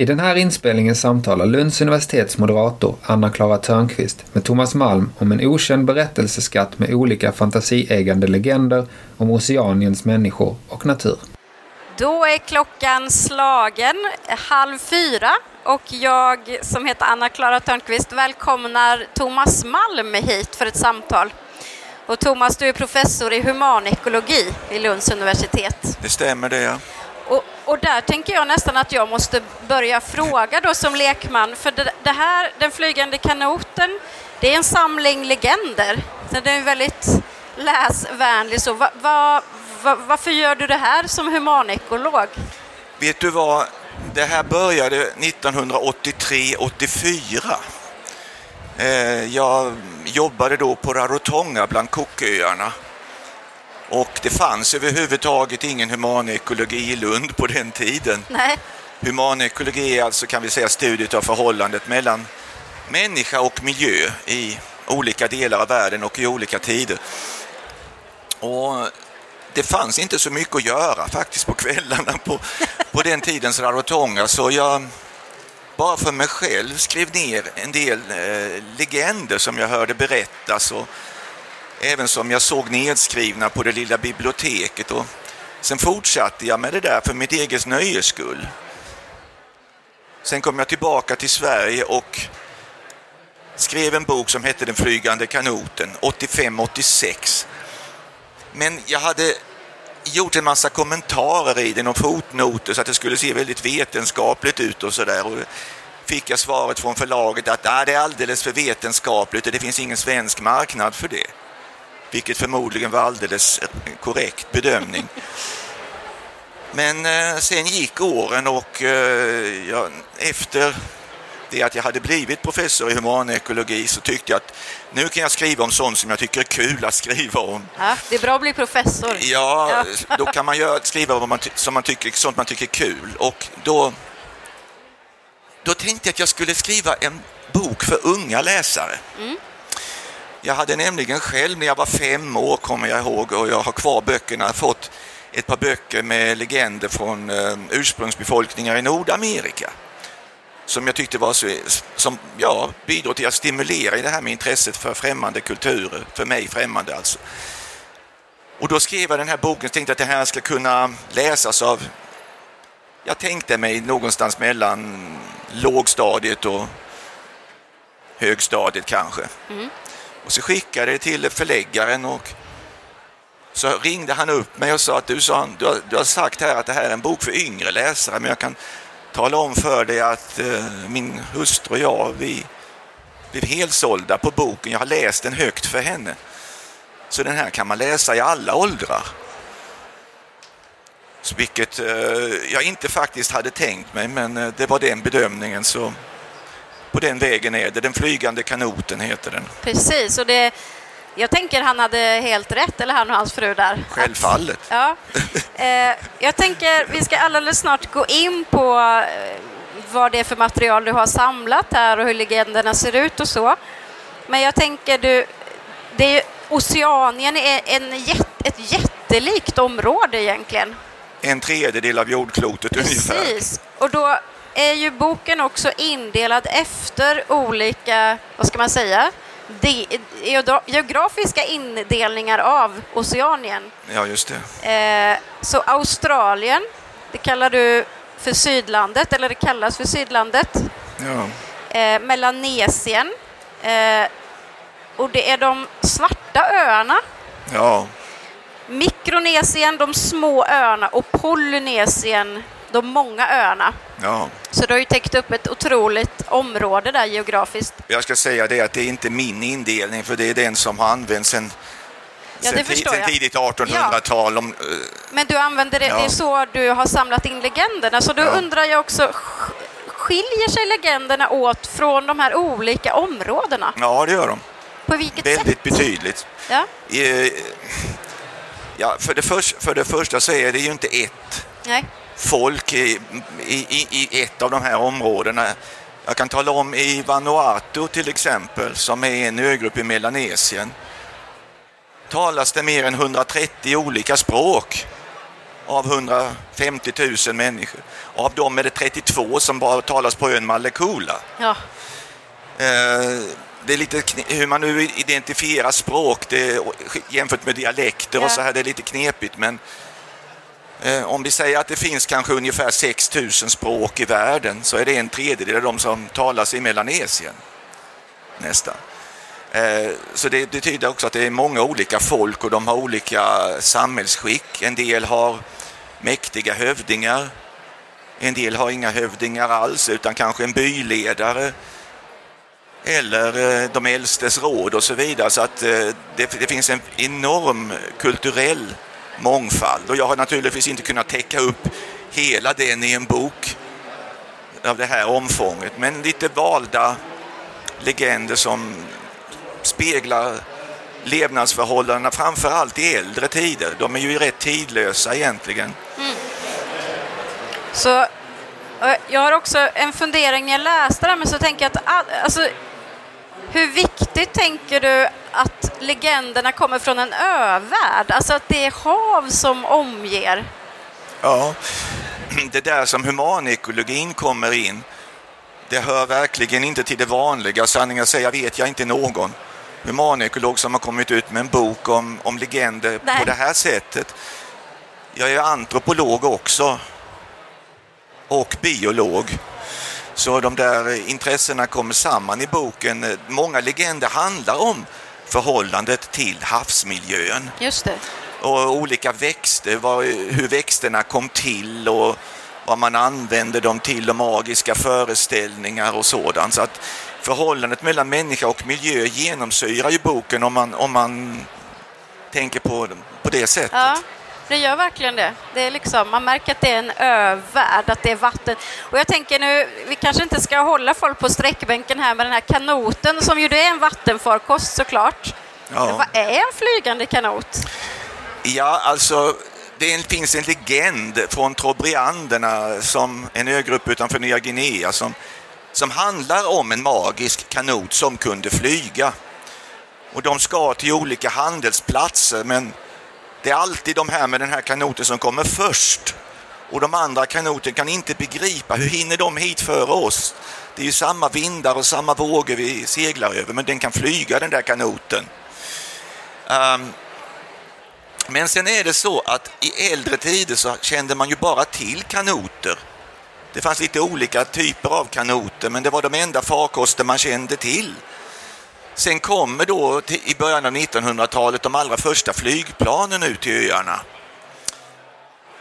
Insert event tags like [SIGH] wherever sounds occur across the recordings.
I den här inspelningen samtalar Lunds universitets moderator Anna-Klara Törnqvist med Thomas Malm om en okänd berättelseskatt med olika fantasieggande legender om Oceaniens människor och natur. Då är klockan slagen halv fyra och jag som heter Anna-Klara Törnqvist välkomnar Thomas Malm hit för ett samtal. Och Thomas, du är professor i humanekologi vid Lunds universitet. Det stämmer det, ja. Och, och, där tänker jag nästan att jag måste börja fråga då som lekman, för det, det här, Den flygande kanoten, det är en samling legender. Den är väldigt läsvänlig. Så va, va, va, varför gör du det här som humanekolog? Vet du vad, det här började 1983-84. Eh, jag jobbade då på Rarotonga bland Cooköarna. Och det fanns överhuvudtaget ingen humanekologi i Lund på den tiden. Nej. Humanekologi är alltså kan vi säga studiet av förhållandet mellan människa och miljö i olika delar av världen och i olika tider. Och det fanns inte så mycket att göra faktiskt på kvällarna på, [LAUGHS] på den tidens Rarotonga så jag bara för mig själv skrev ner en del eh, legender som jag hörde berättas och även som jag såg nedskrivna på det lilla biblioteket. Och sen fortsatte jag med det där för mitt eget nöjes skull. Sen kom jag tillbaka till Sverige och skrev en bok som hette Den flygande kanoten 85-86. Men jag hade gjort en massa kommentarer i den och fotnoter så att det skulle se väldigt vetenskapligt ut och sådär. Och fick jag svaret från förlaget att ah, det är alldeles för vetenskapligt och det finns ingen svensk marknad för det. Vilket förmodligen var alldeles korrekt bedömning. Men eh, sen gick åren och eh, ja, efter det att jag hade blivit professor i humanekologi så tyckte jag att nu kan jag skriva om sånt som jag tycker är kul att skriva om. Ja, det är bra att bli professor. Ja, ja. då kan man göra, skriva om man, som man tycker, sånt man tycker är kul. Och då, då tänkte jag att jag skulle skriva en bok för unga läsare. Mm. Jag hade nämligen själv när jag var fem år, kommer jag ihåg, och jag har kvar böckerna, fått ett par böcker med legender från eh, ursprungsbefolkningar i Nordamerika som jag tyckte var så, som ja, bidrog till att stimulera i det här med intresset för främmande kulturer, för mig främmande alltså. Och då skrev jag den här boken och tänkte att det här ska kunna läsas av, jag tänkte mig någonstans mellan lågstadiet och högstadiet kanske. Mm. Och så skickade jag det till förläggaren och så ringde han upp mig och sa att du, sa, du, har, du har sagt här att det här är en bok för yngre läsare men jag kan tala om för dig att eh, min hustru och jag, vi blev helsålda på boken. Jag har läst den högt för henne. Så den här kan man läsa i alla åldrar. Så vilket eh, jag inte faktiskt hade tänkt mig, men eh, det var den bedömningen. Så på den vägen är det. Den flygande kanoten heter den. Precis, och det jag tänker han hade helt rätt, eller han och hans fru där. Självfallet. Att, ja. [LAUGHS] Eh, jag tänker vi ska alldeles snart gå in på eh, vad det är för material du har samlat här och hur legenderna ser ut och så. Men jag tänker du, det är, Oceanien är en, ett jättelikt område egentligen. En tredjedel av jordklotet Precis. ungefär. Precis, och då är ju boken också indelad efter olika, vad ska man säga, geografiska indelningar av Oceanien. Ja, just det. Eh, så Australien, det kallar du för Sydlandet, eller det kallas för Sydlandet. Ja. Eh, Melanesien. Eh, och det är de svarta öarna. Ja. Mikronesien, de små öarna, och Polynesien, de många öarna. Ja. Så du har ju täckt upp ett otroligt område där geografiskt. Jag ska säga det att det är inte min indelning, för det är den som har använts sen, ja, sen, sen tidigt 1800-tal. Ja. Men du använder det, ja. det är så du har samlat in legenderna, så då ja. undrar jag också, skiljer sig legenderna åt från de här olika områdena? Ja, det gör de. På vilket Väldigt sätt? betydligt. Ja. Ja, för, det för, för det första så är det ju inte ett Nej folk i, i, i ett av de här områdena. Jag kan tala om i Vanuatu till exempel, som är en ögrupp i Melanesien, talas det mer än 130 olika språk. av 150 000 människor. Av dem är det 32 som bara talas på ön Malekula. Ja. Eh, det är lite hur man nu identifierar språk det, jämfört med dialekter ja. och så här, det är lite knepigt. Men Eh, om vi säger att det finns kanske ungefär 6 000 språk i världen så är det en tredjedel av de som talas i Melanesien. Nästan. Eh, så det betyder också att det är många olika folk och de har olika samhällsskick. En del har mäktiga hövdingar. En del har inga hövdingar alls utan kanske en byledare eller eh, de äldstes råd och så vidare. Så att det, det, finns en enorm kulturell mångfald och jag har naturligtvis inte kunnat täcka upp hela den i en bok av det här omfånget. Men lite valda legender som speglar levnadsförhållandena framför allt i äldre tider. De är ju rätt tidlösa egentligen. Mm. Så jag har också en fundering när jag läste det men så tänker jag att all, alltså, hur viktigt tänker du att legenderna kommer från en övärld? Alltså att det är hav som omger? Ja, [CLEARS THROAT] det där som humanekologin kommer in, det hör verkligen inte till det vanliga. Sanningen säger vet jag inte någon humanekolog som har kommit ut med en bok om, om legender Nej. på det här sättet. Jag är antropolog också och biolog. Så de där intressena kommer samman i boken. Många legender handlar om förhållandet till havsmiljön. Just det. Och olika växter, vad, hur växterna kom till och vad man använde dem till och magiska föreställningar och sådant. Så att förhållandet mellan människa och miljö genomsyrar ju boken om man, om man tänker på, på det sättet. Ja. Det gör verkligen det. det är liksom, man märker att det är en övärld, att det är vatten. Och jag tänker nu, vi kanske inte ska hålla folk på sträckbänken här med den här kanoten som ju det är en vattenfarkost såklart. Ja. Men vad är en flygande kanot? Ja, alltså det finns en legend från Trobrianderna, som en ögrupp utanför Nya Guinea, som, som handlar om en magisk kanot som kunde flyga. Och de ska till olika handelsplatser, men det är alltid de här med den här kanoten som kommer först. Och de andra kanoten kan inte begripa, hur hinner de hit före oss? Det är ju samma vindar och samma vågor vi seglar över, men den kan flyga den där kanoten. Um, men sen är det så att i äldre tider så kände man ju bara till kanoter. Det fanns lite olika typer av kanoter, men det var de enda farkoster man kände till. Sen kommer då i början av 1900-talet de allra första flygplanen ut till öarna.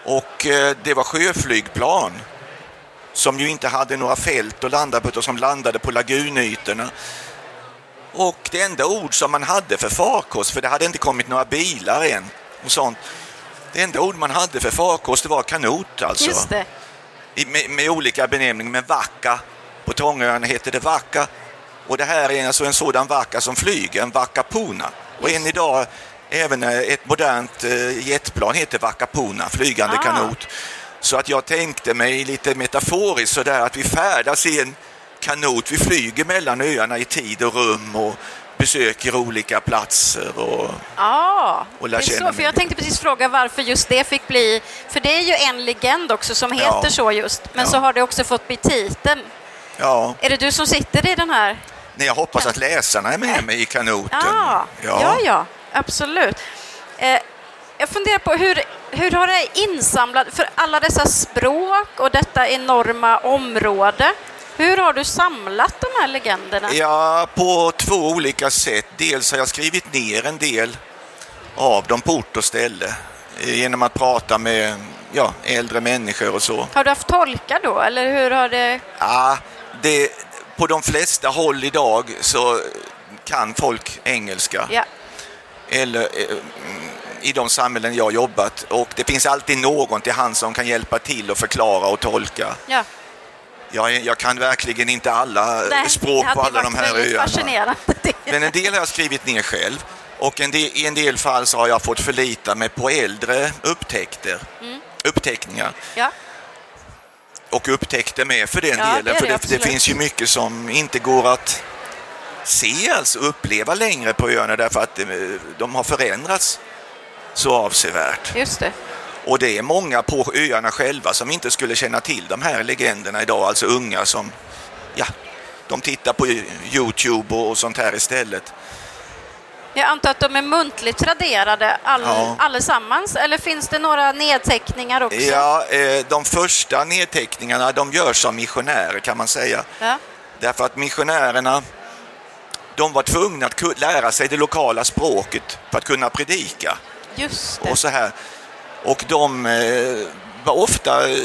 Och eh, det var sjöflygplan som ju inte hade några fält att landa på utan som landade på lagunytorna. Och det enda ord som man hade för farkost, för det hade inte kommit några bilar än och sånt. Det enda ord man hade för farkost var kanot alltså. Just det. I, med, med, olika benämningar, men vacka på Tångöarna heter det vacka och det här är alltså en sådan vacka som flyger, en Vakapuna. Och än idag, även eh, ett modernt eh, jetplan heter Vakapuna, flygande ah. kanot. Så att jag tänkte mig lite metaforiskt sådär att vi färdas i en kanot, vi flyger mellan öarna i tid och rum och besöker olika platser och, ah, och lär känna så, för Jag tänkte precis fråga varför just det fick bli, för det är ju en legend också som heter ja. så just, men ja. så har det också fått bli titeln. Ja. Är det du som sitter i den här? Nej, jag hoppas att läsarna är med mig i kanoten. Ah, ja. ja, ja, absolut. Eh, jag funderar på hur, hur har det insamlat, för alla dessa språk och detta enorma område, hur har du samlat de här legenderna? Ja, på två olika sätt. Dels har jag skrivit ner en del av dem på ort och ställe genom att prata med ja, äldre människor och så. Har du haft tolkar då, eller hur har det... Ja, det, på de flesta håll idag så kan folk engelska. Ja. Eller eh, i de samhällen jag jobbat. Och det finns alltid någon till hand som kan hjälpa till och förklara och tolka. Ja. Jag, jag kan verkligen inte alla Nej, språk på alla de här öarna. [LAUGHS] Men en del har jag skrivit ner själv. Och en del, i en del fall så har jag fått förlita mig på äldre upptäckter, mm. uppteckningar. Ja och upptäckte med för den ja, delen. Det för det, det, finns ju mycket som inte går att se, alltså uppleva längre på öarna därför att de har förändrats så avsevärt. Just det. Och det är många på öarna själva som inte skulle känna till de här legenderna idag, alltså unga som, ja, de tittar på Youtube och sånt här istället. Jag antar att de är muntligt traderade all, ja. allesammans, eller finns det några nedteckningar också? Ja, eh, de första nedteckningarna de görs av missionärer kan man säga. Ja. Därför att missionärerna de var tvungna att lära sig det lokala språket för att kunna predika. Just det. Och, så här. och de eh, var ofta eh,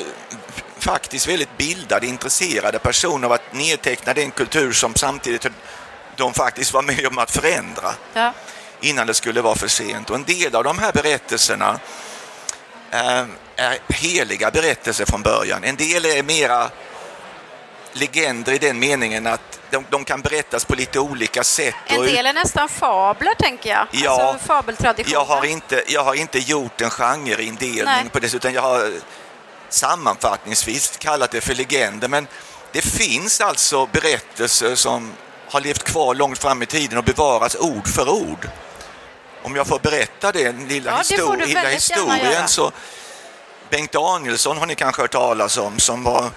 faktiskt väldigt bildade, intresserade personer av att nedteckna den kultur som samtidigt de faktiskt var med om att förändra ja. innan det skulle vara för sent. Och en del av de här berättelserna är, är heliga berättelser från början. En del är mera legender i den meningen att de, de, kan berättas på lite olika sätt. En del är nästan fabler, tänker jag. Ja, alltså fabeltraditioner. Jag har, inte, jag har inte gjort en genreindelning på det, utan jag har sammanfattningsvis kallat det för legender. Men det finns alltså berättelser som har levt kvar långt fram i tiden och bevarats ord för ord. Om jag får berätta den lilla, ja, histor det lilla historien så Bengt Danielsson har ni kanske hört talas om som var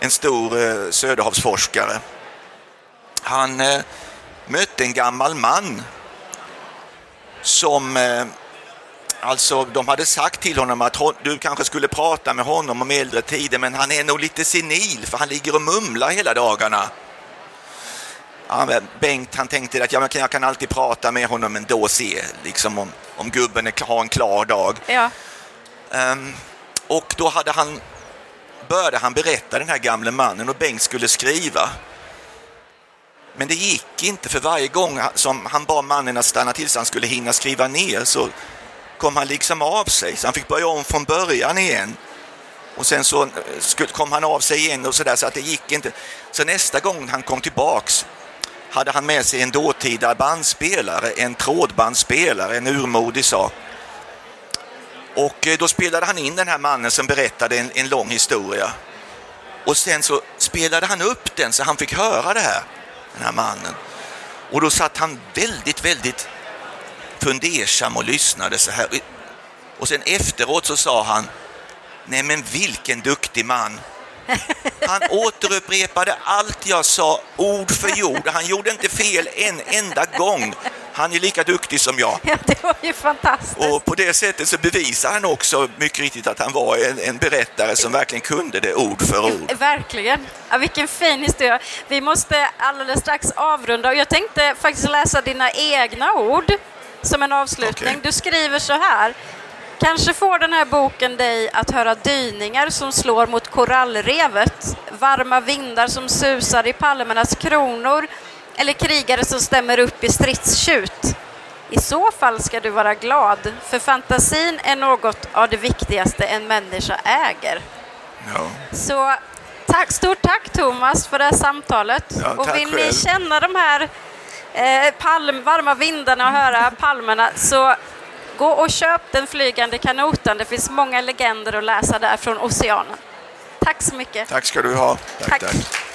en stor eh, söderhavsforskare. Han eh, mötte en gammal man som eh, Alltså, de hade sagt till honom att du kanske skulle prata med honom om äldre tider, men han är nog lite senil för han ligger och mumlar hela dagarna. Ja, Bengt han tänkte att ja, jag kan alltid prata med honom ändå och se liksom, om, om gubben är, har en klar dag. Ja. Um, och då hade han, började han berätta den här gamle mannen och Bengt skulle skriva. Men det gick inte för varje gång som han bad mannen att stanna till så han skulle hinna skriva ner så kom han liksom av sig. Så han fick börja om från början igen. Och sen så eh, kom han av sig igen och sådär så att det gick inte. Så nästa gång han kom tillbaks hade han med sig en dåtida bandspelare, en trådbandspelare, en urmodig sak. Och eh, då spelade han in den här mannen som berättade en, en lång historia. Och sen så spelade han upp den så han fick höra det här, den här mannen. Och då satt han väldigt, väldigt fundersam och lyssnade så här. Och sen efteråt så sa han, nej men vilken duktig man. [LAUGHS] Han återupprepade allt jag sa, ord för ord. Han gjorde inte fel en enda gång. Han är lika duktig som jag. Ja, det var ju fantastiskt. Och på det sättet så bevisar han också mycket riktigt att han var en, en berättare som verkligen kunde det ord för ord. Verkligen. Ja, vilken fin historia. Vi måste alldeles strax avrunda och jag tänkte faktiskt läsa dina egna ord som en avslutning. Okay. Du skriver så här. Kanske får den här boken dig att höra dyningar som slår mot korallrevet, varma vindar som susar i palmernas kronor eller krigare som stämmer upp i stridstjut. I så fall ska du vara glad, för fantasin är något av det viktigaste en människa äger. Ja. Så tack, stort tack Thomas för det här samtalet. Ja, och vill själv. ni känna de här eh, palm, varma vindarna och höra palmerna så gå och köp Den flygande kanoten. Det finns många legender att läsa där från oceanen. Tack så mycket. Tack ska du ha. tack. tack. tack.